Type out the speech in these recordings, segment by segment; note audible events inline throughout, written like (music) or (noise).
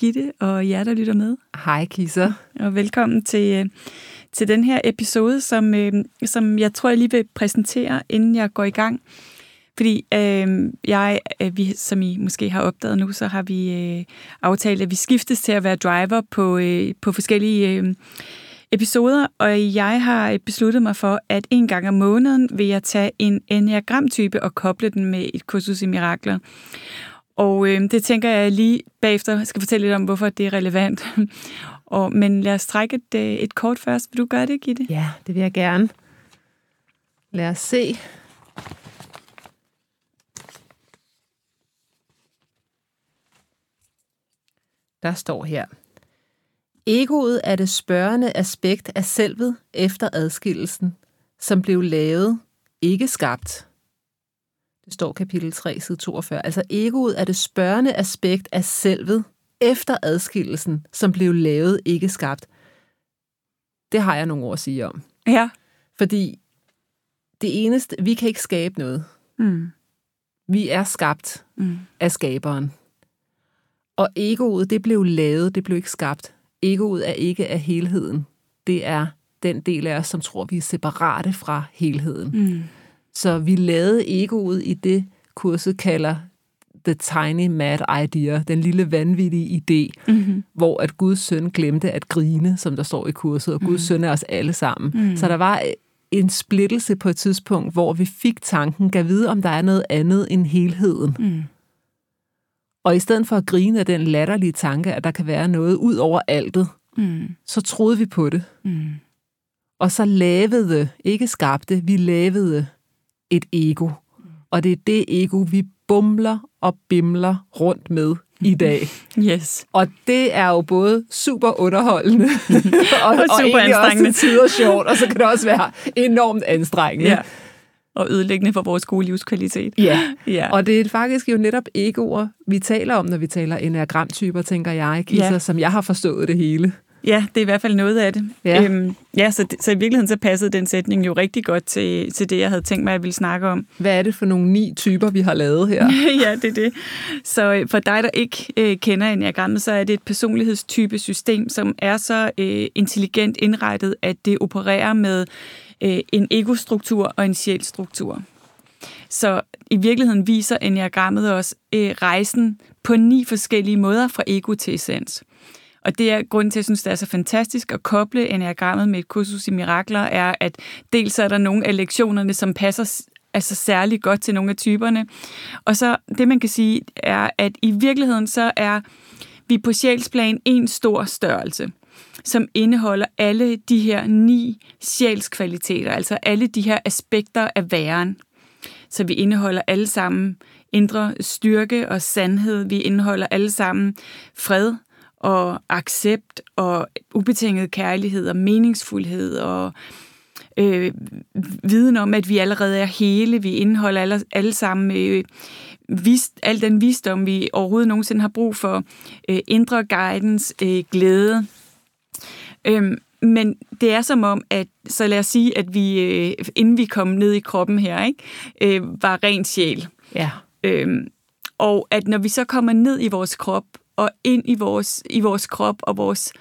Gitte og jer, der lytter med. Hej Kisser. Og velkommen til, øh, til den her episode, som, øh, som jeg tror, jeg lige vil præsentere, inden jeg går i gang. Fordi øh, jeg, øh, vi, som I måske har opdaget nu, så har vi øh, aftalt, at vi skiftes til at være driver på, øh, på forskellige øh, episoder, og jeg har besluttet mig for, at en gang om måneden vil jeg tage en enneagram-type og koble den med et kursus i mirakler. Og øh, det tænker jeg lige bagefter skal fortælle lidt om, hvorfor det er relevant. (laughs) og, men lad os trække et, øh, et kort først. Vil du gøre det, Gitte? Ja, det vil jeg gerne. Lad os se. Der står her. Egoet er det spørgende aspekt af selvet efter adskillelsen, som blev lavet, ikke skabt. Det står kapitel 3, side 42. Altså egoet er det spørgende aspekt af selvet efter adskillelsen, som blev lavet, ikke skabt. Det har jeg nogle ord at sige om. Ja. Fordi det eneste, vi kan ikke skabe noget. Mm. Vi er skabt mm. af skaberen. Og egoet, det blev lavet, det blev ikke skabt. Egoet er ikke af helheden. Det er den del af os, som tror, vi er separate fra helheden. Mm. Så vi lavede egoet i det, kurset kalder The Tiny Mad Idea, den lille vanvittige idé, mm-hmm. hvor at Guds søn glemte at grine, som der står i kurset, og Guds mm. søn er os alle sammen. Mm. Så der var en splittelse på et tidspunkt, hvor vi fik tanken, gav vide, om der er noget andet end helheden. Mm. Og i stedet for at grine af den latterlige tanke, at der kan være noget ud over altet, mm. så troede vi på det. Mm. Og så lavede, ikke skabte, vi lavede et ego. Og det er det ego, vi bumler og bimler rundt med i dag. (laughs) Yes. Og det er jo både super underholdende (laughs) og, og, super og anstrengende. også tider sjovt, og så kan det også være enormt anstrengende. Ja. Og ødelæggende for vores gode livskvalitet. Ja. (laughs) ja, og det er faktisk jo netop egoer, vi taler om, når vi taler enagramtyper, tænker jeg, Kisa, ja. som jeg har forstået det hele. Ja, det er i hvert fald noget af det. Ja, øhm, ja så, så i virkeligheden så passede den sætning jo rigtig godt til, til det, jeg havde tænkt mig, at jeg ville snakke om. Hvad er det for nogle ni typer, vi har lavet her? (laughs) ja, det er det. Så øh, for dig, der ikke øh, kender enagrammet, så er det et personlighedstype system, som er så øh, intelligent indrettet, at det opererer med øh, en egostruktur og en sjælstruktur. Så i virkeligheden viser enagrammet os øh, rejsen på ni forskellige måder fra ego til essens. Og det er grunden til, at jeg synes, det er så fantastisk at koble enagrammet med et kursus i mirakler, er, at dels er der nogle af lektionerne, som passer altså særlig godt til nogle af typerne. Og så det, man kan sige, er, at i virkeligheden så er vi på sjælsplan en stor størrelse som indeholder alle de her ni sjælskvaliteter, altså alle de her aspekter af væren. Så vi indeholder alle sammen indre styrke og sandhed. Vi indeholder alle sammen fred, og accept og ubetinget kærlighed og meningsfuldhed og øh, viden om, at vi allerede er hele. Vi indeholder alle, alle sammen øh, vist, al den visdom, vi overhovedet nogensinde har brug for. Øh, indre guidance, øh, glæde. Øh, men det er som om, at så lad os sige, at vi, øh, inden vi kom ned i kroppen her, ikke, øh, var ren sjæl. Ja. Øh, og at når vi så kommer ned i vores krop og ind i vores, i vores krop og vores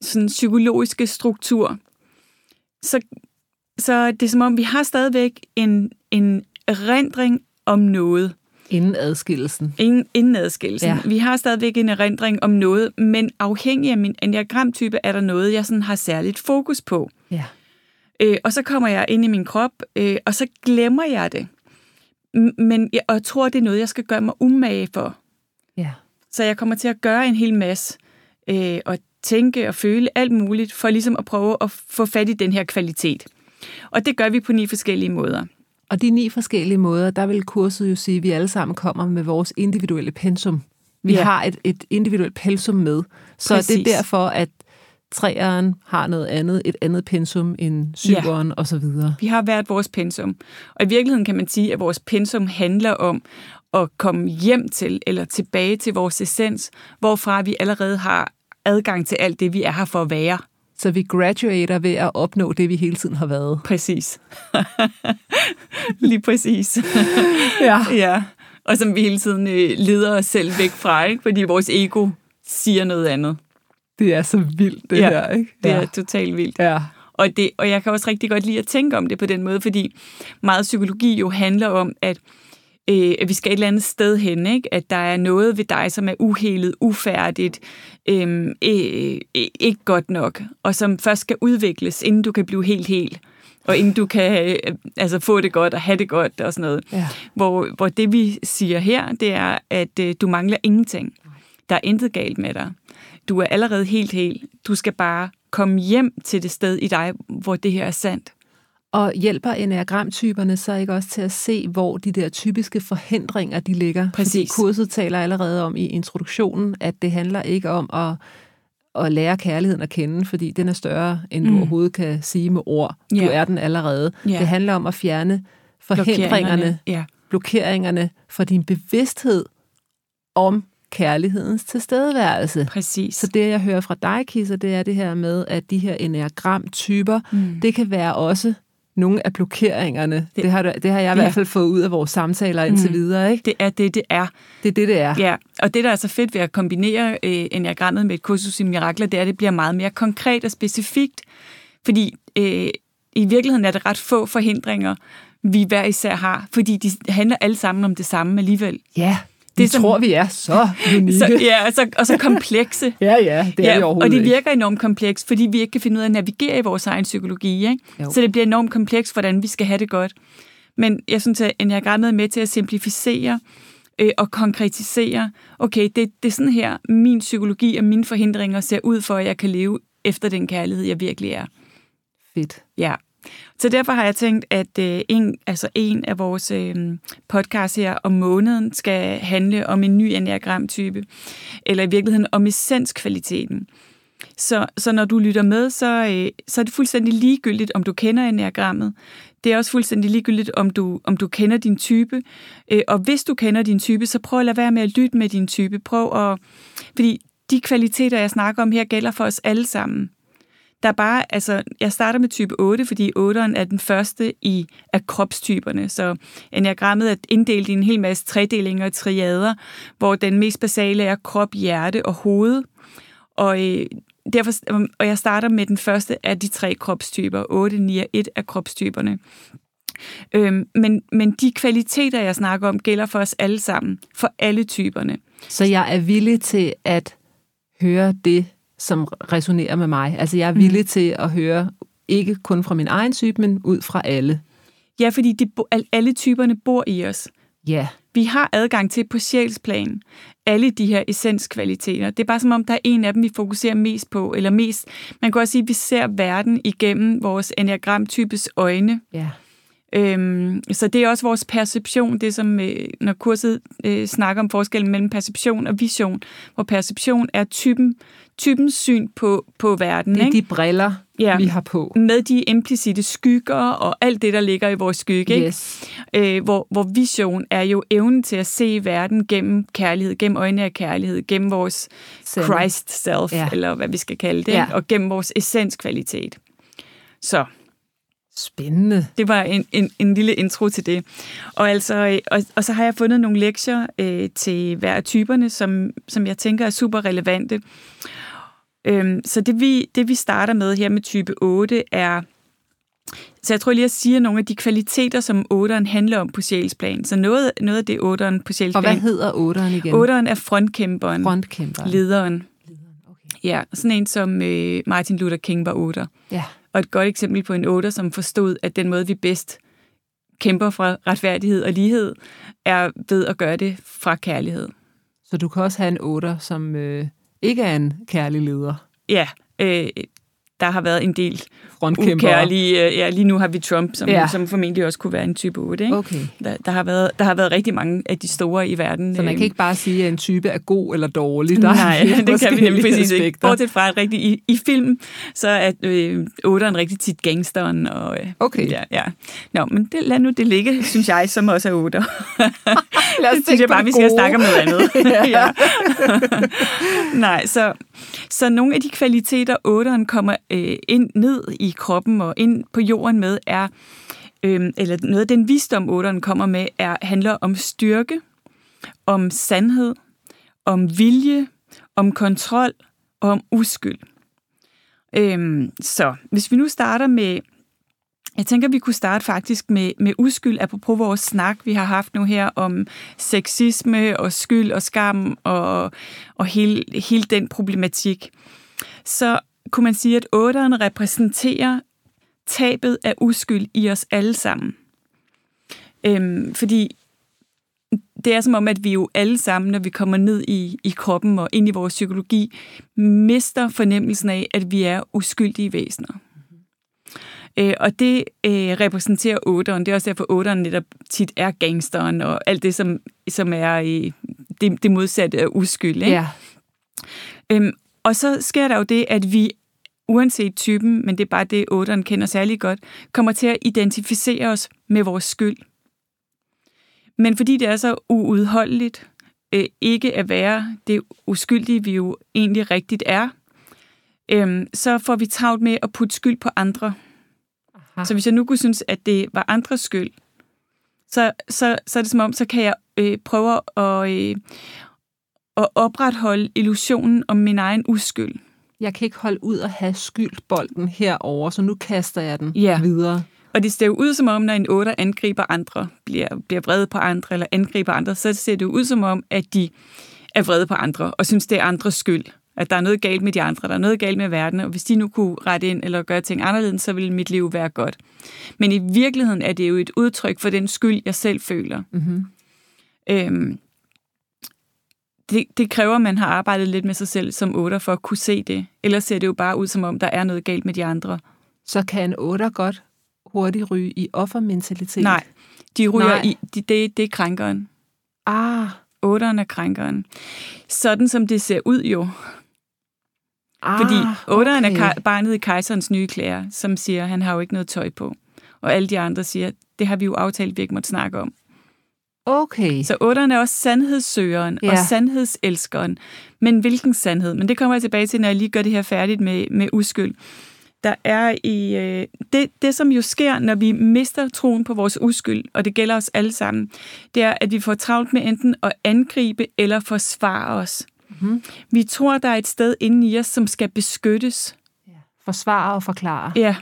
sådan, psykologiske struktur, så, så det er som om, vi har stadigvæk en, en rendring om noget. Inden adskillelsen. Inden, inden adskillelsen. Ja. Vi har stadigvæk en erindring om noget, men afhængig af min enneagramtype er der noget, jeg sådan har særligt fokus på. Ja. Øh, og så kommer jeg ind i min krop, øh, og så glemmer jeg det. Men jeg, og jeg tror, det er noget, jeg skal gøre mig umage for. Ja. Så jeg kommer til at gøre en hel masse, øh, og tænke og føle alt muligt, for ligesom at prøve at få fat i den her kvalitet. Og det gør vi på ni forskellige måder. Og de ni forskellige måder, der vil kurset jo sige, at vi alle sammen kommer med vores individuelle pensum. Vi ja. har et, et individuelt pensum med. Så Præcis. det er derfor, at træeren har noget andet, et andet pensum end syveren ja. osv. Vi har hvert vores pensum. Og i virkeligheden kan man sige, at vores pensum handler om at komme hjem til, eller tilbage til vores essens, hvorfra vi allerede har adgang til alt det, vi er her for at være. Så vi graduater ved at opnå det, vi hele tiden har været. Præcis. (laughs) Lige præcis. (laughs) ja. ja. Og som vi hele tiden øh, leder os selv væk fra, ikke? fordi vores ego siger noget andet. Det er så vildt, det ja, her, ikke? det er totalt vildt. Ja. Og, det, og jeg kan også rigtig godt lide at tænke om det på den måde, fordi meget psykologi jo handler om, at øh, at vi skal et eller andet sted hen, ikke? at der er noget ved dig, som er uhelet, ufærdigt, øh, øh, øh, ikke godt nok, og som først skal udvikles, inden du kan blive helt helt, og inden du kan øh, altså, få det godt og have det godt og sådan noget. Ja. Hvor, hvor det vi siger her, det er, at øh, du mangler ingenting. Der er intet galt med dig. Du er allerede helt helt. Du skal bare komme hjem til det sted i dig, hvor det her er sandt. Og hjælper enagramtyperne så ikke også til at se, hvor de der typiske forhindringer, de ligger? Præcis. Fordi kurset taler allerede om i introduktionen, at det handler ikke om at, at lære kærligheden at kende, fordi den er større, end du mm. overhovedet kan sige med ord. Du er den allerede. Yeah. Det handler om at fjerne forhindringerne, blokeringerne, yeah. blokeringerne for din bevidsthed om kærlighedens tilstedeværelse. Præcis. Så det, jeg hører fra dig, Kisser, det er det her med, at de her enagramtyper, mm. det kan være også nogle af blokeringerne. Det, det, har, det har jeg i ja. hvert fald fået ud af vores samtaler indtil mm. videre. Ikke? Det er det, det er. Det er det, det er. Ja, og det, der er så fedt ved at kombinere øh, enagrammet med et kursus i mirakler, det er, at det bliver meget mere konkret og specifikt. Fordi øh, i virkeligheden er det ret få forhindringer, vi hver især har, fordi de handler alle sammen om det samme alligevel. Ja, det vi som, tror, vi er så unikke. Så, ja, og så, og så komplekse. (laughs) ja, ja, det er ja, overhovedet Og det virker enormt komplekst, fordi vi ikke kan finde ud af at navigere i vores egen psykologi. Ikke? Så det bliver enormt komplekst, hvordan vi skal have det godt. Men jeg synes, at jeg er med til at simplificere øh, og konkretisere, okay, det, det er sådan her, min psykologi og mine forhindringer ser ud for, at jeg kan leve efter den kærlighed, jeg virkelig er. Fedt. Ja. Så derfor har jeg tænkt, at øh, en, altså en af vores øh, podcasts her om måneden skal handle om en ny enneagramtype, eller i virkeligheden om essenskvaliteten. Så, så når du lytter med, så, øh, så er det fuldstændig ligegyldigt, om du kender enneagrammet. Det er også fuldstændig ligegyldigt, om du, om du kender din type. Øh, og hvis du kender din type, så prøv at lade være med at lytte med din type. Prøv at... Fordi de kvaliteter, jeg snakker om her, gælder for os alle sammen. Der er bare, altså, jeg starter med type 8, fordi 8'eren er den første i af kropstyperne, så enagrammet er inddelt i en hel masse tredelinger og triader, hvor den mest basale er krop, hjerte og hoved. Og, øh, derfor, øhm, og jeg starter med den første af de tre kropstyper, 8, 9 og 1 af kropstyperne. Øhm, men, men de kvaliteter, jeg snakker om, gælder for os alle sammen, for alle typerne. Så jeg er villig til at høre det, som resonerer med mig. Altså jeg er villig mm. til at høre, ikke kun fra min egen type, men ud fra alle. Ja, fordi de, alle typerne bor i os. Ja. Vi har adgang til på sjælsplan alle de her essenskvaliteter. Det er bare som om, der er en af dem, vi fokuserer mest på, eller mest, man kan også sige, at vi ser verden igennem vores enneagramtypes øjne. Ja. Øhm, så det er også vores perception, det som, øh, når kurset øh, snakker om forskellen mellem perception og vision, hvor perception er typen, typens syn på, på verden. Det er ikke? de briller, ja, vi har på. Med de implicite skygger og alt det, der ligger i vores skygge. Yes. Ikke? Øh, hvor, hvor vision er jo evnen til at se verden gennem kærlighed, gennem øjne af kærlighed, gennem vores Selv. Christ self, ja. eller hvad vi skal kalde det, ja. og gennem vores essenskvalitet. Så Spændende. Det var en, en, en lille intro til det. Og, altså, øh, og, og så har jeg fundet nogle lektier øh, til hver af typerne, som, som jeg tænker er super relevante. Øhm, så det vi, det vi starter med her med type 8 er Så jeg tror lige at sige nogle af de kvaliteter, som otteren handler om på sjælsplan. Så noget, noget af det otteren på sjælsplan... Og hvad hedder otteren igen? Otteren er frontkæmperen. Frontkæmperen. Lederen. Okay. Ja, sådan en som øh, Martin Luther King var otter. Ja. Og et godt eksempel på en otter, som forstod, at den måde, vi bedst kæmper for retfærdighed og lighed, er ved at gøre det fra kærlighed. Så du kan også have en otter, som øh, ikke er en kærlig leder? Ja, øh, der har været en del ukærlige. Øh, ja, lige nu har vi Trump, som, ja. som formentlig også kunne være en type 8. Ikke? Okay. Der, der, har været, der har været rigtig mange af de store i verden. Så man kan ikke bare sige, at en type er god eller dårlig. Der Nej, (laughs) det kan vi nemlig præcis ikke. Bortset fra, at rigtig, i, i film, så er øh, 8'eren rigtig tit gangsteren. Og, øh, okay. Ja, ja. Nå, men det, lad nu det ligge, synes jeg, som også er 8'er. (laughs) lad os det synes jeg bare, vi skal snakke om noget andet. (laughs) ja. Nej, så, så nogle af de kvaliteter, 8'eren kommer øh, ind ned i kroppen og ind på jorden med, er, øh, eller noget af den visdom, otteren kommer med, er, handler om styrke, om sandhed, om vilje, om kontrol og om uskyld. Øh, så hvis vi nu starter med jeg tænker, vi kunne starte faktisk med, med uskyld, apropos vores snak, vi har haft nu her om sexisme og skyld og skam og, og hele, hele den problematik. Så kunne man sige, at otteren repræsenterer tabet af uskyld i os alle sammen. Øhm, fordi det er som om, at vi jo alle sammen, når vi kommer ned i, i kroppen og ind i vores psykologi, mister fornemmelsen af, at vi er uskyldige væsener. Øh, og det øh, repræsenterer otteren. Det er også derfor, otteren netop tit er gangsteren og alt det, som, som er øh, det, det modsatte af uskyld. Ikke? Ja. Øhm, og så sker der jo det, at vi, uanset typen, men det er bare det, otteren kender særlig godt, kommer til at identificere os med vores skyld. Men fordi det er så uudholdeligt øh, ikke at være det uskyldige, vi jo egentlig rigtigt er, øh, så får vi travlt med at putte skyld på andre. Aha. Så hvis jeg nu kunne synes, at det var andres skyld, så, så, så er det som om, så kan jeg øh, prøve at, øh, at opretholde illusionen om min egen uskyld. Jeg kan ikke holde ud at have skyldbolden herover, så nu kaster jeg den ja. videre. Og det ser jo ud som om, når en otter angriber andre, bliver, bliver vrede på andre eller angriber andre, så ser det jo ud som om, at de er vrede på andre og synes, det er andres skyld at der er noget galt med de andre, der er noget galt med verden, og hvis de nu kunne rette ind eller gøre ting anderledes, så ville mit liv være godt. Men i virkeligheden er det jo et udtryk for den skyld, jeg selv føler. Mm-hmm. Øhm, det, det kræver, at man har arbejdet lidt med sig selv som otter for at kunne se det. Ellers ser det jo bare ud, som om der er noget galt med de andre. Så kan en otter godt hurtigt ryge i offermentalitet? Nej, de ryger Nej. i, de, det, det er krænkeren. Ah. Otteren er krænkeren. Sådan som det ser ud jo, Ah, Fordi otteren okay. er barnet i kejserens nye klæder, som siger, at han har jo ikke noget tøj på. Og alle de andre siger, det har vi jo aftalt, vi ikke måtte snakke om. Okay. Så otteren er også sandhedssøgeren ja. og sandhedselskeren. Men hvilken sandhed? Men det kommer jeg tilbage til, når jeg lige gør det her færdigt med, med uskyld. Der er i øh, det, det, som jo sker, når vi mister troen på vores uskyld, og det gælder os alle sammen, det er, at vi får travlt med enten at angribe eller forsvare os. Mm-hmm. Vi tror, der er et sted inde i os, som skal beskyttes. Ja. Forsvare og forklare. Ja.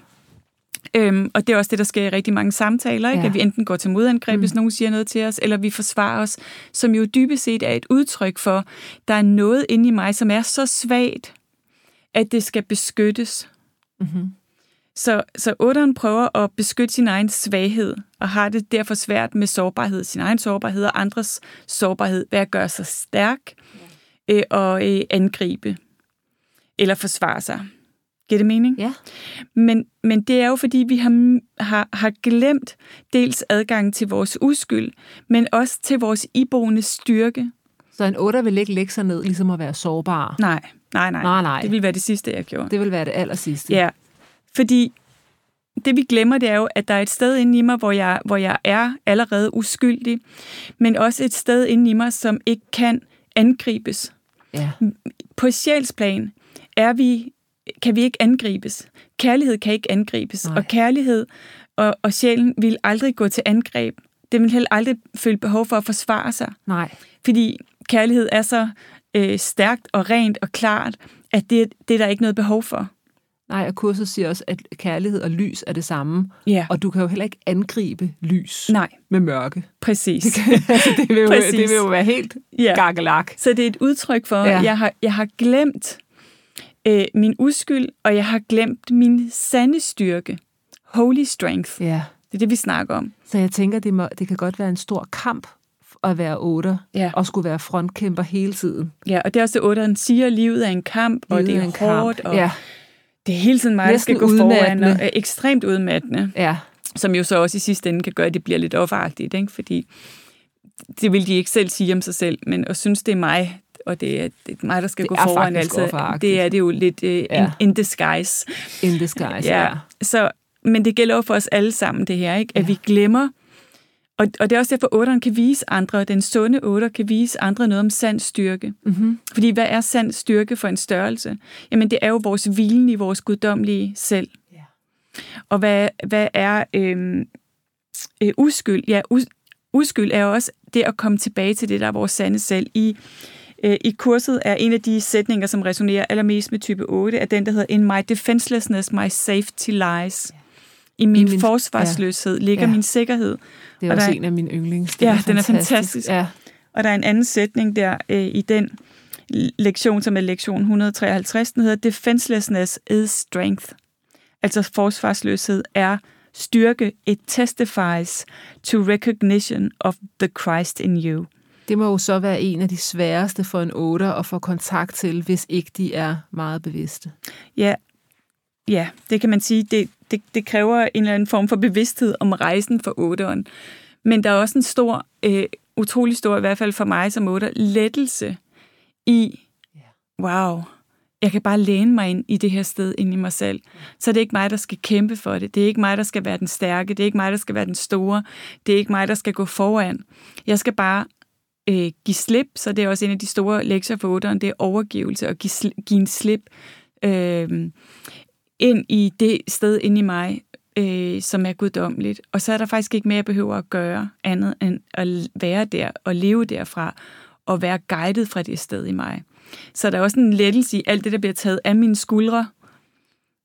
Øhm, og det er også det, der sker i rigtig mange samtaler, ikke? Ja. at vi enten går til modangreb, mm. hvis nogen siger noget til os, eller vi forsvarer os, som jo dybest set er et udtryk for, der er noget inde i mig, som er så svagt, at det skal beskyttes. Mm-hmm. Så, så otteren prøver at beskytte sin egen svaghed, og har det derfor svært med sårbarhed, sin egen sårbarhed og andres sårbarhed, ved at gøre sig stærk, øh, og øh, angribe eller forsvare sig. Giver det mening? Ja. Men, men det er jo, fordi vi har, har, har glemt dels adgang til vores uskyld, men også til vores iboende styrke. Så en otter vil ikke lægge sig ned, ligesom at være sårbar? Nej, nej, nej. nej, nej. Det vil være det sidste, jeg gjorde. Det vil være det aller sidste. Ja, fordi det vi glemmer, det er jo, at der er et sted inde i mig, hvor jeg, hvor jeg er allerede uskyldig, men også et sted inde i mig, som ikke kan angribes. Ja. På sjælsplan er vi, kan vi ikke angribes. Kærlighed kan ikke angribes. Nej. Og kærlighed og, og sjælen vil aldrig gå til angreb. Det vil heller aldrig føle behov for at forsvare sig. Nej. Fordi kærlighed er så øh, stærkt og rent og klart, at det, det er der ikke noget behov for. Nej, og kurset siger også, at kærlighed og lys er det samme. Ja. Og du kan jo heller ikke angribe lys Nej, med mørke. præcis. (laughs) altså, det, vil jo, Præcis. det vil jo være helt Ja. gakkelak. Så det er et udtryk for, Ja. at jeg har, jeg har glemt øh, min uskyld, og jeg har glemt min sande styrke. Holy strength. Ja. Det er det, vi snakker om. Så jeg tænker, det, må, det kan godt være en stor kamp at være otter, Ja. og skulle være frontkæmper hele tiden. Ja, og det er også det, otteren siger, livet er en kamp, og Livet det er, en kamp. hårdt, og Ja, det er hele tiden mig, der skal gå foran, og er ekstremt udmattende, ja. som jo så også i sidste ende kan gøre, at det bliver lidt offeragtigt, ikke? fordi det vil de ikke selv sige om sig selv, men at synes, det er mig, og det er, det er mig, der skal Det gå foran, altså, det er det jo lidt uh, Ja. in, in disguise. In disguise, Ja. ja. Så, men det gælder jo for os alle sammen, det her, ikke? at ja. vi glemmer, og, og det er også derfor, at otteren kan vise andre, den sunde otter kan vise andre noget om sand styrke. Mm-hmm. Fordi hvad er sand styrke for en størrelse? Jamen det er jo vores hvilen i vores guddommelige selv. Ja. Og hvad, hvad er øhm, øh, uskyld? Ja, us, uskyld er jo også det at komme tilbage til det, der er vores sande selv. I, øh, I kurset er en af de sætninger, som resonerer allermest med type 8, er den, der hedder In my defenselessness, my safety lies. I min, min- min forsvarsløshed ligger Ja. min sikkerhed. Det er Og også der- en af mine yndlings. Ja, den er fantastisk. Ja. Og der er en anden sætning der øh, i den lektion, som er lektion 153, den hedder Defenselessness is strength. Altså forsvarsløshed er styrke. It testifies to recognition of the Christ in you. Det må jo så være en af de sværeste for en otter at få kontakt til, hvis ikke de er meget bevidste. Ja, ja det kan man sige. Det, det, det kræver en eller anden form for bevidsthed om rejsen for otteren. Men der er også en stor, øh, utrolig stor, i hvert fald for mig som otter, lettelse i, wow, jeg kan bare læne mig ind i det her sted ind i mig selv. Så det er ikke mig, der skal kæmpe for det. Det er ikke mig, der skal være den stærke. Det er ikke mig, der skal være den store. Det er ikke mig, der skal gå foran. Jeg skal bare øh, give slip, så det er også en af de store lektier for otteren, det er overgivelse og give, sl- give en slip øh, ind i det sted inde i mig, øh, som er guddommeligt. Og så er der faktisk ikke mere, jeg behøver at gøre andet end at være der og leve derfra og være guidet fra det sted i mig. Så der er også en lettelse i alt det, der bliver taget af mine skuldre,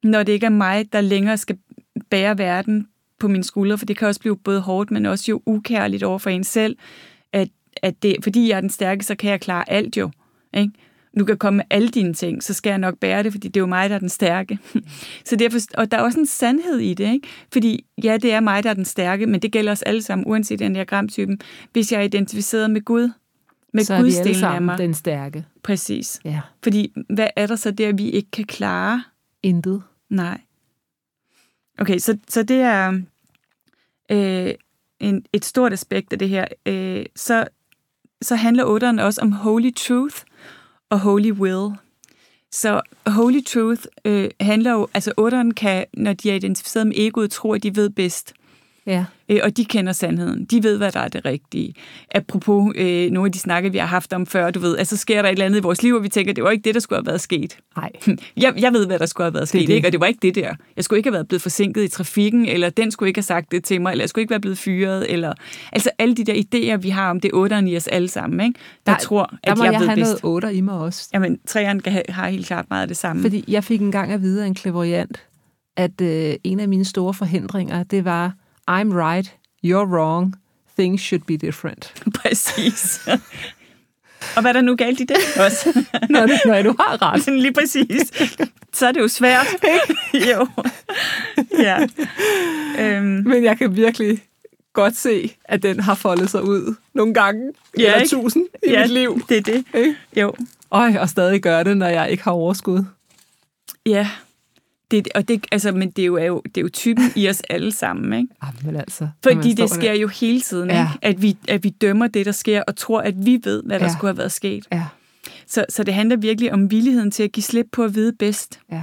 når det ikke er mig, der længere skal bære verden på mine skuldre, for det kan også blive både hårdt, men også jo ukærligt over for en selv, at, at det, fordi jeg er den stærke, så kan jeg klare alt jo. Ikke? Du kan komme med alle dine ting, så skal jeg nok bære det, fordi det er jo mig, der er den stærke. (laughs) så derfor, og der er også en sandhed i det, ikke? fordi ja, det er mig, der er den stærke, men det gælder os alle sammen, uanset den diagramtypen. Hvis jeg er identificeret med Gud, med så er vi alle Guds sammen den stærke. Præcis. Ja. Fordi hvad er der så der, vi ikke kan klare? Intet. Nej. Okay, så, så det er øh, en, et stort aspekt af det her. Øh, så, så handler otteren også om holy truth og holy will. Så holy truth øh, handler jo, altså otteren kan, når de er identificeret med egoet, tro, at de ved bedst. Ja. Øh, og de kender sandheden. De ved, hvad der er det rigtige. Apropos øh, nogle af de snakke, vi har haft om før, du ved, altså sker der et eller andet i vores liv, og vi tænker, det var ikke det, der skulle have været sket. Nej. (laughs) Jeg, jeg ved, hvad der skulle have været sket, det. ikke? og det var ikke det der. Jeg skulle ikke have været blevet forsinket i trafikken, eller den skulle ikke have sagt det til mig, eller jeg skulle ikke være blevet fyret, eller... Altså alle de der idéer, vi har om det otteren i os alle sammen, ikke? der, Der- tror, at Der må jeg, jeg, ved have bedst. noget otter i mig også. Jamen, træerne kan have, har helt klart meget af det samme. Fordi jeg fik engang at vide af en klevoriant, at øh, en af mine store forhindringer, det var, I'm right, you're wrong, things should be different. (laughs) Præcis. og hvad er der nu galt i det også? når, du, når du har ret. (laughs) Lige præcis. Så er det jo svært. (laughs) jo. Ja. Øhm, Men jeg kan virkelig godt se, at den har foldet sig ud nogle gange, Ja, eller ikke? tusind i ja, mit liv. det er det. Ikke? Jo. Øj, og stadig gør det, når jeg ikke har overskud. Ja. Det, og det, altså, men det er, jo, er jo, det er jo typen i os alle sammen, ikke? (laughs) Ej, men altså, Fordi det sker der. jo hele tiden, Ja. ikke? At, vi, at vi dømmer det, der sker, og tror, at vi ved, hvad der Ja. skulle have været sket. Ja, Så, så det handler virkelig om villigheden til at give slip på at vide bedst. ja,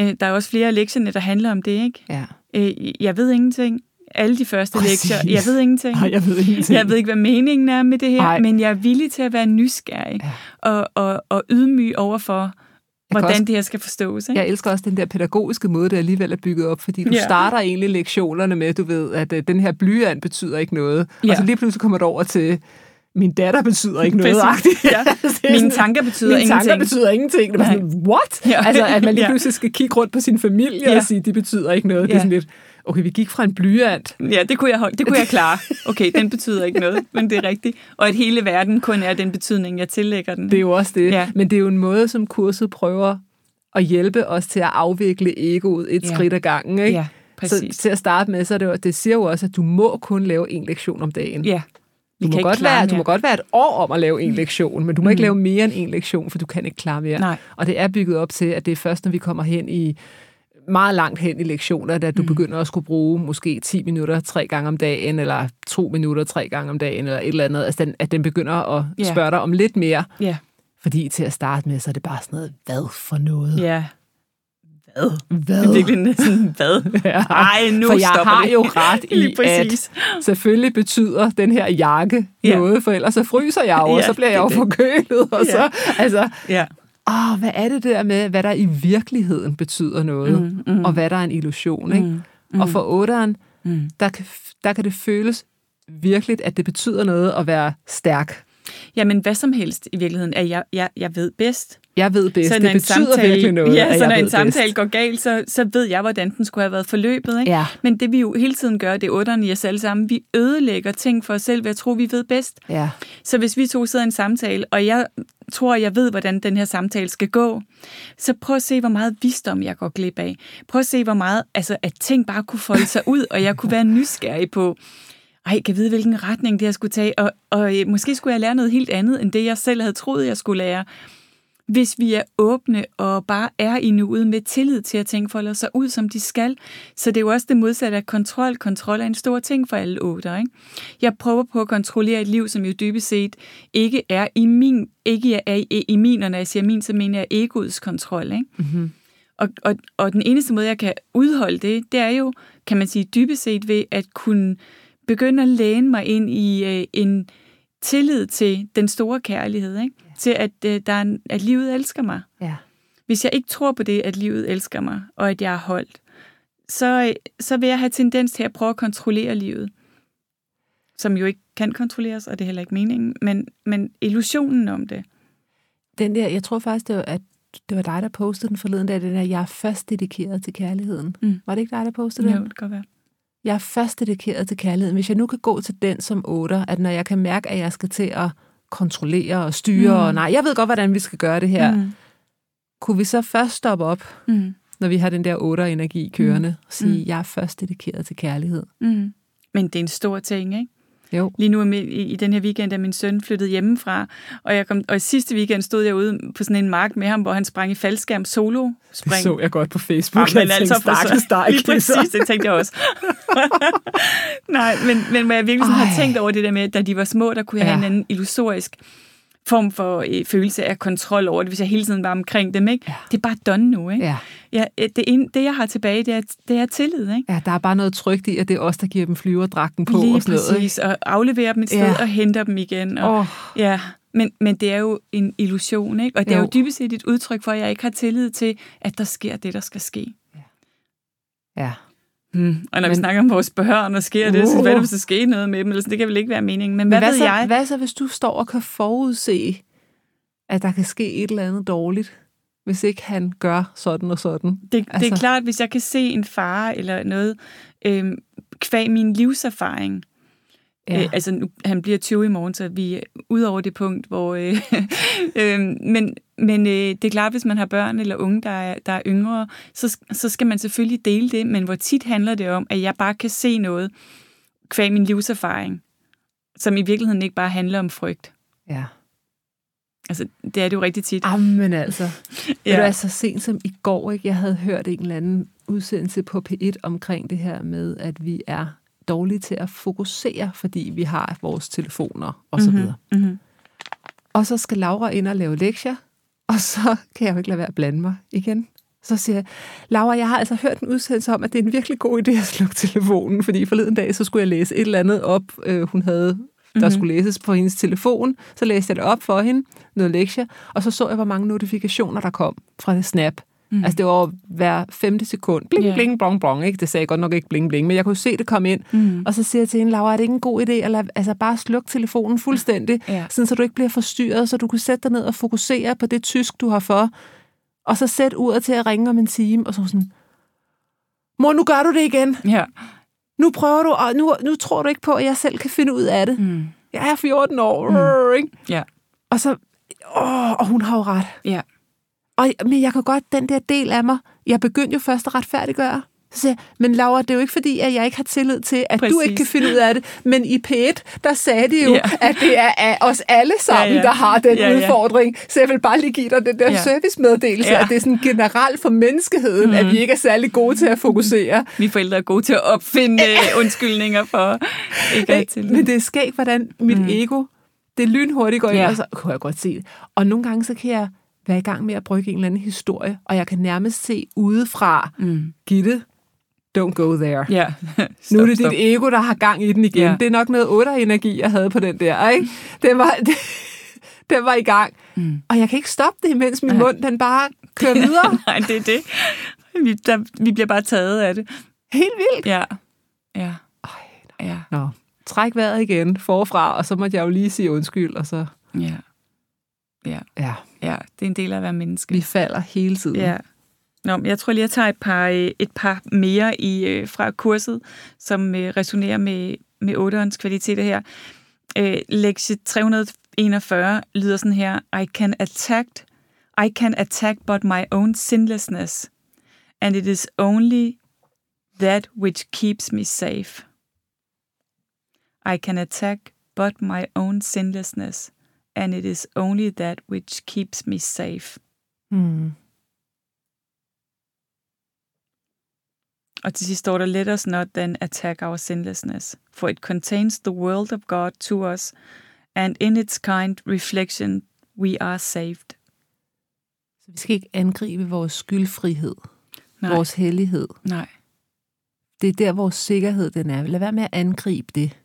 Øh, der er også flere af lektierne, der handler om det, ikke? ja. Øh, jeg ved ingenting. Alle de første Præcis. lektier, jeg ved ingenting. Ej, jeg ved ingenting. Jeg ved ikke, hvad meningen er med det her, Nej. men jeg er villig til at være nysgerrig Ja. og, og, og ydmyg over for, kan hvordan også- det her skal forstås. Ikke? Jeg elsker også den der pædagogiske måde, det alligevel er bygget op, fordi du Ja. starter egentlig lektionerne med, du ved, at øh, den her blyant betyder ikke noget. Ja. Og så lige pludselig kommer du over til min datter betyder ikke noget. ja. (laughs) Mine tanker betyder mine ingenting. tanker betyder ingenting. Det var sådan, what? Ja. Altså, at man lige Ja. pludselig skal kigge rundt på sin familie Ja. og sige, de betyder ikke noget. Det er Ja. sådan lidt, okay, vi gik fra en blyant. Ja, det kunne, jeg, det kunne jeg klare. Okay, den betyder ikke noget, men det er rigtigt. Og at hele verden kun er den betydning, jeg tillægger den. Det er jo også det. Ja. Men det er jo en måde, som kurset prøver at hjælpe os til at afvikle egoet et Ja. skridt ad gangen. Ikke? Ja, præcis. Så til at starte med, så er det, jo, det siger jo også, at du må kun lave en lektion om dagen. ja, Du må, godt være, du må godt være et år om at lave en lektion, men du må ikke lave mere end en lektion, for du kan ikke klare mere. Nej. Og det er bygget op til, at det er først, når vi kommer hen i meget langt hen i lektioner, at du mm. begynder at skulle bruge måske 10 minutter tre gange om dagen, eller to minutter tre gange om dagen, eller et eller andet. Altså, den, at den begynder at Ja. spørge dig om lidt mere. Ja, Fordi til at starte med, så er det bare sådan noget, hvad for noget? ja. Hvad? Hvad? Det er virkelig næsten, hvad? (laughs) Ja. Ej, nu For jeg stopper har det. jo ret (laughs) i, at selvfølgelig betyder den her jakke Ja. noget, for ellers så fryser jeg jo, og Ja, så bliver jeg jo forkølet. Og Ja. så, altså, Ja, åh, hvad er det der med, hvad der i virkeligheden betyder noget, Mm, mm. og hvad der er en illusion, ikke? Mm, Og for otteren, mm. der kan, der kan det føles virkeligt, at det betyder noget at være stærk. Jamen, hvad som helst i virkeligheden, er jeg, jeg, jeg ved bedst. Jeg ved bedst, Så det betyder samtale, virkelig noget, ja, så når en samtale bedst. går galt, så, så ved jeg, hvordan den skulle have været forløbet. Ikke? Ja. Men det vi jo hele tiden gør, det er i os alle sammen, vi ødelægger ting for os selv ved at tro, vi ved bedst. Ja. Så hvis vi to sidder i en samtale, og jeg tror, jeg ved, hvordan den her samtale skal gå, så prøv at se, hvor meget visdom jeg går glip af. Prøv at se, hvor meget, altså, at ting bare kunne folde sig ud, og jeg kunne være nysgerrig på, ej, kan jeg vide, hvilken retning det jeg skulle tage, og, og øh, måske skulle jeg lære noget helt andet, end det jeg selv havde troet, jeg skulle lære. Hvis vi er åbne og bare er i nuet med tillid til, at ting folder sig ud, som de skal. Så det er jo også det modsatte af kontrol. Kontrol er en stor ting for alle otter. Ikke? Jeg prøver på at kontrollere et liv, som jo dybest set ikke er i min, ikke er i, i min, og når jeg siger min, så mener jeg egoets kontrol. Ikke? Mm-hmm. Og, og, og den eneste måde, jeg kan udholde det, det er jo, kan man sige, dybest set ved at kunne begynde at læne mig ind i øh, en tillid til den store kærlighed, ikke? Til at, øh, der er en, at livet elsker mig. Ja. Hvis jeg ikke tror på det, at livet elsker mig, og at jeg er holdt, så, øh, så vil jeg have tendens til at prøve at kontrollere livet. Som jo ikke kan kontrolleres, og det er heller ikke meningen, men, men illusionen om det. Den der, jeg tror faktisk, det var, at det var dig, der postede den forleden dag, den der, jeg er først dedikeret til kærligheden. Mm. Var det ikke dig, der postede Jo, den? det kan godt være. Jeg er først dedikeret til kærligheden. Hvis jeg nu kan gå til den som otter, at når jeg kan mærke, at jeg skal til at kontrollere og styre, Mm. og nej, jeg ved godt, hvordan vi skal gøre det her. Mm. Kunne vi så først stoppe op, Mm. når vi har den der otter-energi kørende, og sige, Mm. jeg er først dedikeret til kærlighed? Mm. Men det er en stor ting, ikke? Jo. Lige nu er min- i, i den her weekend er min søn flyttet hjemmefra, og, jeg kom, og i sidste weekend stod jeg ude på sådan en mark med ham, hvor han sprang i faldskærm solo spring. (laughs) jeg godt på Facebook. men altså, for, (laughs) lige præcis, det tænkte jeg også. (laughs) Nej, men, men hvor jeg virkelig sådan har Ej. tænkt over det der med, at da de var små, der kunne jeg have Ja. en anden illusorisk form for øh, følelse af kontrol over det, hvis jeg hele tiden var omkring dem. Ikke? Ja. Det er bare done nu. Ikke? Ja. Ja, det, en, det, jeg har tilbage, det er, det er tillid. Ikke? ja, der er bare noget trygt i, at det er os, der giver dem flyverdragten på Lige og sådan noget. præcis, og afleverer dem et sted Ja. og henter dem igen. Og, Åh, Ja, men, men det er jo en illusion, ikke? Og det er Jo. jo dybest set et udtryk for, at jeg ikke har tillid til, at der sker det, der skal ske. ja. Hmm. Og når men, vi snakker om vores børn, og sker det, så Uh. hvad det, hvis der sker noget med dem? Eller sådan, det kan vel ikke være meningen. Men, Men hvad, hvad ved så, jeg? Hvad så, hvis du står og kan forudse, at der kan ske et eller andet dårligt, hvis ikke han gør sådan og sådan? Det, altså. det er Altså- klart, hvis jeg kan se en fare eller noget, øh, kvæg min livserfaring, Ja. Øh, altså, nu, han bliver 20 i morgen, så vi er ud over det punkt, hvor... Øh, (laughs) øh, men men øh, det er klart, hvis man har børn eller unge, der er, der er yngre, så, så skal man selvfølgelig dele det, men hvor tit handler det om, at jeg bare kan se noget kvæg min livserfaring, som i virkeligheden ikke bare handler om frygt. ja. Altså, det er det jo rigtig tit. Jamen altså. (laughs) Ja. Det er så sent som i går, ikke? jeg havde hørt en eller anden udsendelse på P1 omkring det her med, at vi er dårlige til at fokusere, fordi vi har vores telefoner og så videre. Mm-hmm. Og så skal Laura ind og lave lektier, og så (laughs) kan jeg jo ikke lade være at blande mig igen. Så siger jeg, Laura, jeg har altså hørt en udsendelse om, at det er en virkelig god idé at slukke telefonen, fordi forleden dag, så skulle jeg læse et eller andet op, øh, hun havde, der Mhm. mm-hmm. skulle læses på hendes telefon. Så læste jeg det op for hende, noget lektier, og så så jeg, hvor mange notifikationer, der kom fra det Snap. Mm. Altså det var hver femte sekund. Bling, yeah. bling, blong, blong. Ikke? Det sagde jeg godt nok ikke bling, bling, men jeg kunne se det komme ind. Mm. Og så siger jeg til hende, Laura, er det ikke en god idé at lade, altså bare slukke telefonen fuldstændig, yeah. sådan så du ikke bliver forstyrret, så du kan sætte dig ned og fokusere på det tysk, du har for. Og så sæt uret til at ringe om en time, og så sådan, mor, nu gør du det igen. Ja. Yeah. Nu prøver du, og nu, nu tror du ikke på, at jeg selv kan finde ud af det. Mm. Jeg er 14 år. Mm. Ikke? Ja. Og så, åh, og hun har jo ret. Ja. Og, men jeg kan godt, den der del af mig, jeg begyndte jo først at retfærdiggøre. Så siger jeg, men Laura, det er jo ikke fordi, at jeg ikke har tillid til, at Præcis. du ikke kan finde ud af det. Men i P1, der sagde de jo, ja. at det er os alle sammen, ja, ja. der har den ja, ja. udfordring. Så jeg vil bare lige give dig den der ja. servicemeddelelse, ja. at det er sådan generelt for menneskeheden, mm. at vi ikke er særlig gode til at fokusere. Vi forældre er gode til at opfinde (laughs) undskyldninger for ikke at tillid. Men det er skægt, hvordan mit mm. ego, det lynhurtigt går ind, ja. og så kunne jeg godt se det. Og nogle gange, så kan jeg være i gang med at brygge en eller anden historie, og jeg kan nærmest se udefra, mm. Gitte, don't go there. Ja. stop, (laughs) nu er det stop. dit ego, der har gang i den igen. Ja. Det er nok noget otter energi jeg havde på den der. Ikke? Det var, det, (laughs) den var i gang. Mm. Og jeg kan ikke stoppe det, mens min ja. mund den bare kører (laughs) videre. Nej, det er det. Vi, der, vi bliver bare taget af det. Helt vildt. Ja. Ja. Øj, ja. Nå. Træk vejret igen forfra, og så måtte jeg jo lige sige undskyld, og så... Ja. Ja. Ja. Ja, det er en del af at være menneske. Vi falder hele tiden. Ja. Nå, jeg tror lige, jeg tager et par, øh, et par mere i, øh, fra kurset, som øh, resonerer med, med 8'erens kvaliteter her. Øh, lektie 341 lyder sådan her. I can attack, I can attack but my own sinlessness, and it is only that which keeps me safe. I can attack but my own sinlessness, and it is only that which keeps me safe. Mm. Og til sidst står der, let us not then attack our sinlessness, for it contains the world of God to us, and in its kind reflection we are saved. Så vi skal ikke angribe vores skyldfrihed, Nej. vores hellighed. Nej. Det er der, vores sikkerhed den er. Lad være med at angribe det.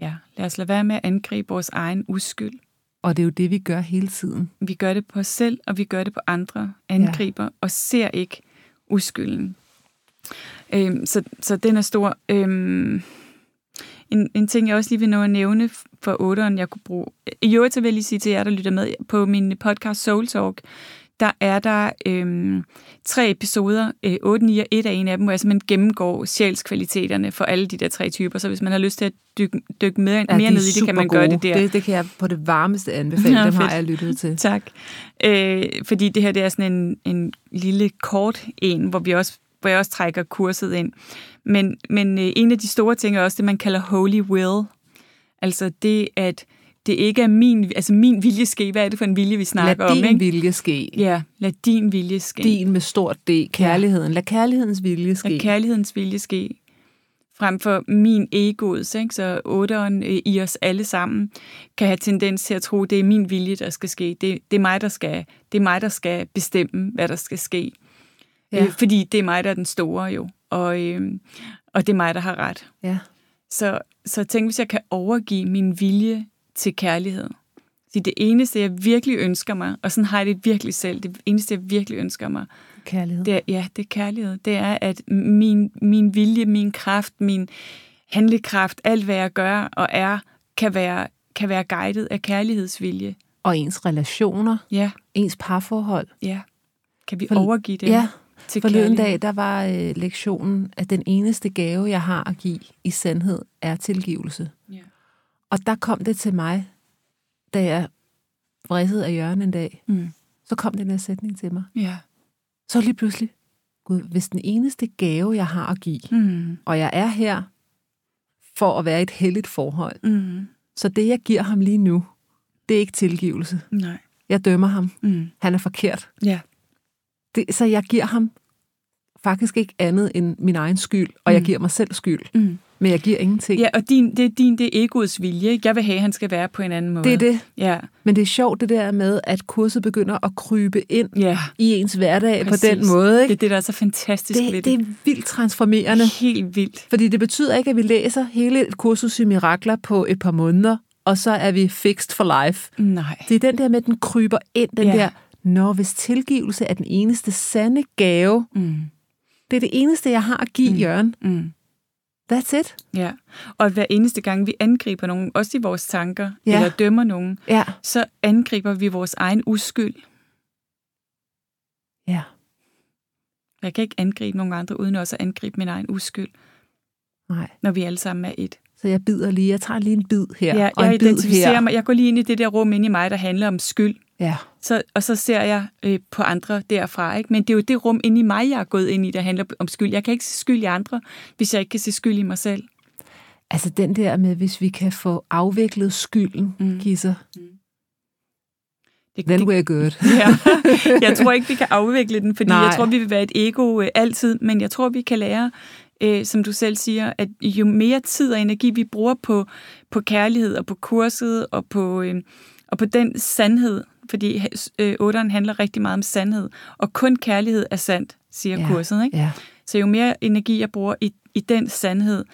Ja, lad os lade være med at angribe vores egen uskyld. Og det er jo det, vi gør hele tiden. Vi gør det på os selv, og vi gør det på andre. Angriber ja. og ser ikke uskylden. Øhm, så, så den er stor. Øhm, en, en ting, jeg også lige vil nå at nævne for otteren, jeg kunne bruge. I øvrigt så vil jeg lige sige til jer, der lytter med på min podcast Soul Talk, der er der øhm, tre episoder, øh, 8, 9 og 1 af en af dem, hvor jeg simpelthen gennemgår sjælskvaliteterne for alle de der tre typer. Så hvis man har lyst til at dykke, dykke mere, ja, mere ned i det, kan man gode. gøre det der. Det, det kan jeg på det varmeste anbefale. Ja, Dem har jeg lyttet til. Tak. Øh, fordi det her det er sådan en, en lille kort en, hvor vi også hvor jeg også trækker kurset ind. Men, men øh, en af de store ting er også det, man kalder holy will. Altså det, at det ikke er min, altså min vilje ske. Hvad er det for en vilje, vi snakker om? Lad din vilje ske. Ja, lad din vilje ske. Din med stort D, kærligheden. Ja. Lad kærlighedens vilje ske. Lad kærlighedens vilje ske. Frem for min egoets, ikke? så otteren øh, i os alle sammen kan have tendens til at tro, det er min vilje, der skal ske. Det, det, er mig, der skal, det er mig, der skal bestemme, hvad der skal ske. Ja. Øh, fordi det er mig, der er den store jo, og, øh, og det er mig, der har ret. Ja. Så, så tænk, hvis jeg kan overgive min vilje til kærlighed. Så det eneste, jeg virkelig ønsker mig, og sådan har jeg det virkelig selv, det eneste, jeg virkelig ønsker mig, kærlighed. Det er, ja, det er kærlighed. Det er, at min, min vilje, min kraft, min handlekraft, alt hvad jeg gør og er, kan være, kan være guidet af kærlighedsvilje. Og ens relationer. Ja. Ens parforhold. Ja. Kan vi For, overgive det? Ja, til Forleden dag, der var øh, lektionen, at den eneste gave, jeg har at give i sandhed, er tilgivelse. Ja. Og der kom det til mig, da jeg vridsede af Jørgen en dag. Mm. Så kom den her sætning til mig. Ja. Så lige pludselig, Gud, hvis den eneste gave, jeg har at give, mm. og jeg er her for at være i et helligt forhold, mm. så det, jeg giver ham lige nu, det er ikke tilgivelse. Nej. Jeg dømmer ham. Mm. Han er forkert. Ja. Det, så jeg giver ham faktisk ikke andet end min egen skyld, og mm. jeg giver mig selv skyld. Mm. Men jeg giver ingenting. Ja, og din, det er din, det er egoets vilje. Jeg vil have, at han skal være på en anden måde. Det er det. Ja. Men det er sjovt det der med, at kurset begynder at krybe ind ja. i ens hverdag Præcis. på den måde. Ikke? Det er det, der er så fantastisk det, ved det. Det er vildt transformerende. Helt vildt. Fordi det betyder ikke, at vi læser hele et kursus i mirakler på et par måneder, og så er vi fixed for life. Nej. Det er den der med, at den kryber ind, den ja. der Når hvis tilgivelse er den eneste sande gave, mm. det er det eneste, jeg har at give, mm. Jørgen. Mm. That's it. Ja, og hver eneste gang vi angriber nogen, også i vores tanker, ja. eller dømmer nogen, ja. så angriber vi vores egen uskyld. Ja. Jeg kan ikke angribe nogen andre, uden også at angribe min egen uskyld. Nej. Når vi alle sammen er et. Så jeg bider lige, jeg tager lige en bid her, ja, og en jeg bid identificerer her. Mig, jeg går lige ind i det der rum inde i mig, der handler om skyld. Ja. Så, og så ser jeg øh, på andre derfra. Ikke? Men det er jo det rum inde i mig, jeg er gået ind i, der handler om skyld. Jeg kan ikke se skyld i andre, hvis jeg ikke kan se skyld i mig selv. Altså den der med, hvis vi kan få afviklet skylden, mm. Kisser, mm. Det, Then we're good. (laughs) ja. Jeg tror (laughs) ikke, vi kan afvikle den, fordi Nej. jeg tror, vi vil være et ego øh, altid, men jeg tror, vi kan lære, øh, som du selv siger, at jo mere tid og energi vi bruger på, på kærlighed og på kurset og på, øh, og på den sandhed, fordi øh, otteren handler rigtig meget om sandhed, og kun kærlighed er sandt, siger ja. kurset. Ikke? Ja. Så jo mere energi jeg bruger i, i den sandhed,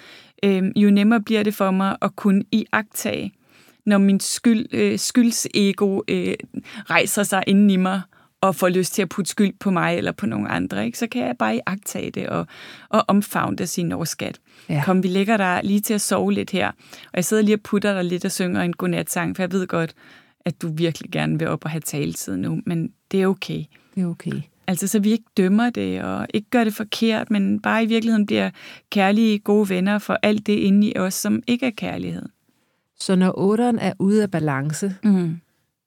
øh, jo nemmere bliver det for mig at kunne iagtage, når min skyld, øh, skyldsego øh, rejser sig inden i mig, og får lyst til at putte skyld på mig eller på nogle andre, ikke? så kan jeg bare iagtage det og, og omfavne det sin årskat. Ja. Kom, vi lægger dig lige til at sove lidt her. Og jeg sidder lige og putter dig lidt og synger en godnatsang, for jeg ved godt, at du virkelig gerne vil op og have taletid nu, men det er okay. Det er okay. Altså, så vi ikke dømmer det, og ikke gør det forkert, men bare i virkeligheden bliver kærlige, gode venner for alt det inde i os, som ikke er kærlighed. Så når otteren er ude af balance, mm.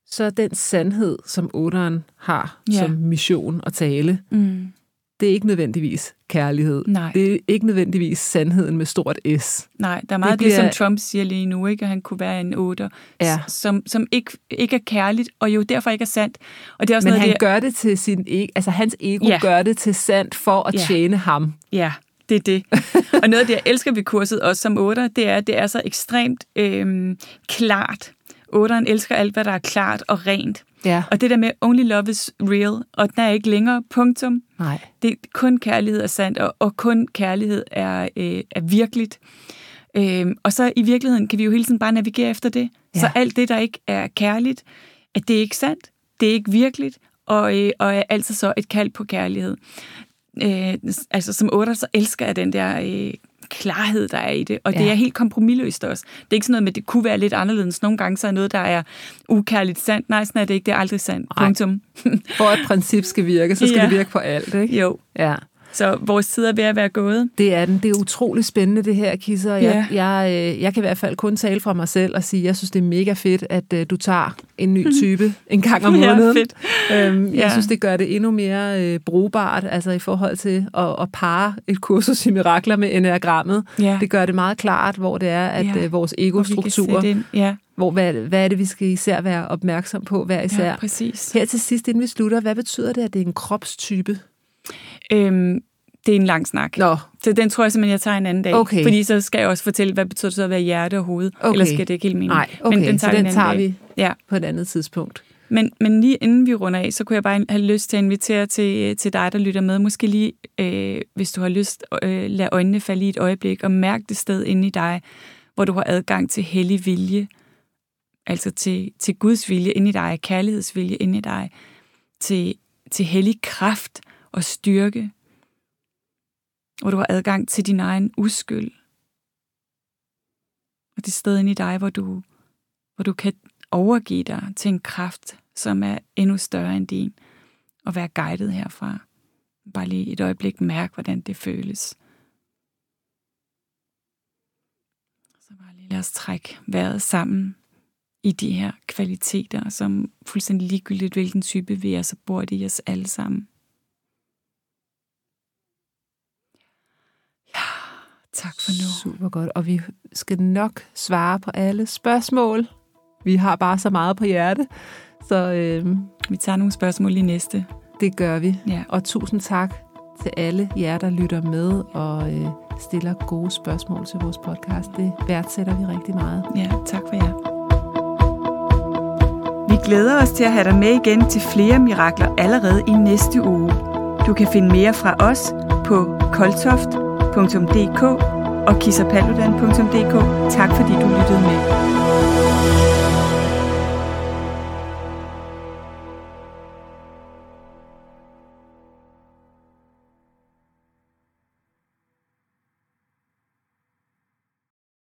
så er den sandhed, som otteren har ja. som mission at tale, mm. Det er ikke nødvendigvis kærlighed. Nej. Det er ikke nødvendigvis sandheden med stort S. Nej, der er meget det, bliver... det som Trump siger lige nu, ikke? at han kunne være en otter, ja. som, som ikke, ikke er kærligt, og jo derfor ikke er sandt. Og det er også Men noget, han det... gør det til sin ego, altså hans ego ja. gør det til sandt for at ja. tjene ham. Ja, det er det. (laughs) og noget af det, jeg elsker ved kurset, også som otter, det er, at det er så ekstremt øhm, klart. Otteren elsker alt, hvad der er klart og rent. Ja. Og det der med only love is real, og den er ikke længere, punktum. Nej. Det er kun kærlighed er sandt, og, og kun kærlighed er, øh, er virkeligt. Øhm, og så i virkeligheden kan vi jo hele tiden bare navigere efter det. Ja. Så alt det, der ikke er kærligt, at det er ikke sandt, det er ikke virkeligt, og, øh, og er altså så et kald på kærlighed. Øh, altså som otter, så elsker jeg den der øh, klarhed, der er i det. Og ja. det er helt kompromilløst også. Det er ikke sådan noget med, at det kunne være lidt anderledes. Nogle gange så er noget, der er ukærligt sandt. Nej, sådan er det ikke. Det er aldrig sandt. Punktum. (laughs) For at princip skal virke, så skal ja. det virke på alt, ikke? Jo. Ja. Så vores tid er ved at være gået. Det er den. Det er utrolig spændende, det her, Kisser. Jeg, ja. jeg, øh, jeg kan i hvert fald kun tale fra mig selv og sige, at jeg synes, det er mega fedt, at uh, du tager en ny (laughs) type en gang om måneden. Ja, fedt. Øhm, ja. Jeg synes, det gør det endnu mere uh, brugbart, altså i forhold til at, at pare et kursus i mirakler med enagrammet. Ja. Det gør det meget klart, hvor det er, at ja. uh, vores egostrukturer... Ja. Hvor, hvad, hvad er det, vi skal især være opmærksom på hver især? Ja, præcis. Her til sidst, inden vi slutter, hvad betyder det, at det er en kropstype? Øhm, det er en lang snak. Nå. Så den tror jeg simpelthen, jeg tager en anden dag. Okay. Fordi så skal jeg også fortælle, hvad betyder det så at være hjerte og hoved. Okay. Eller skal det ikke helt mening? Nej, okay. Men den tager, så den en tager dag. vi ja. på et andet tidspunkt. Men, men lige inden vi runder af, så kunne jeg bare have lyst til at invitere til, til dig, der lytter med. Måske lige, øh, hvis du har lyst, øh, lad øjnene falde i et øjeblik og mærke det sted inde i dig, hvor du har adgang til hellig vilje. Altså til, til Guds vilje inde i dig, kærlighedsvilje inde i dig. Til, til hellig kraft og styrke, hvor du har adgang til din egen uskyld. Og det sted inde i dig, hvor du, hvor du kan overgive dig til en kraft, som er endnu større end din, og være guidet herfra. Bare lige et øjeblik mærk, hvordan det føles. Så bare lige lad os trække vejret sammen i de her kvaliteter, som fuldstændig ligegyldigt, hvilken type vi er, så bor det i os alle sammen. Tak for nu. Super godt. Og vi skal nok svare på alle spørgsmål. Vi har bare så meget på hjerte. Så øh, vi tager nogle spørgsmål i næste. Det gør vi. Ja. Og tusind tak til alle jer, der lytter med og øh, stiller gode spørgsmål til vores podcast. Det værdsætter vi rigtig meget. Ja, tak for jer. Vi glæder os til at have dig med igen til flere mirakler allerede i næste uge. Du kan finde mere fra os på koltoft.dk og kissapaludan.dk. Tak fordi du lyttede med.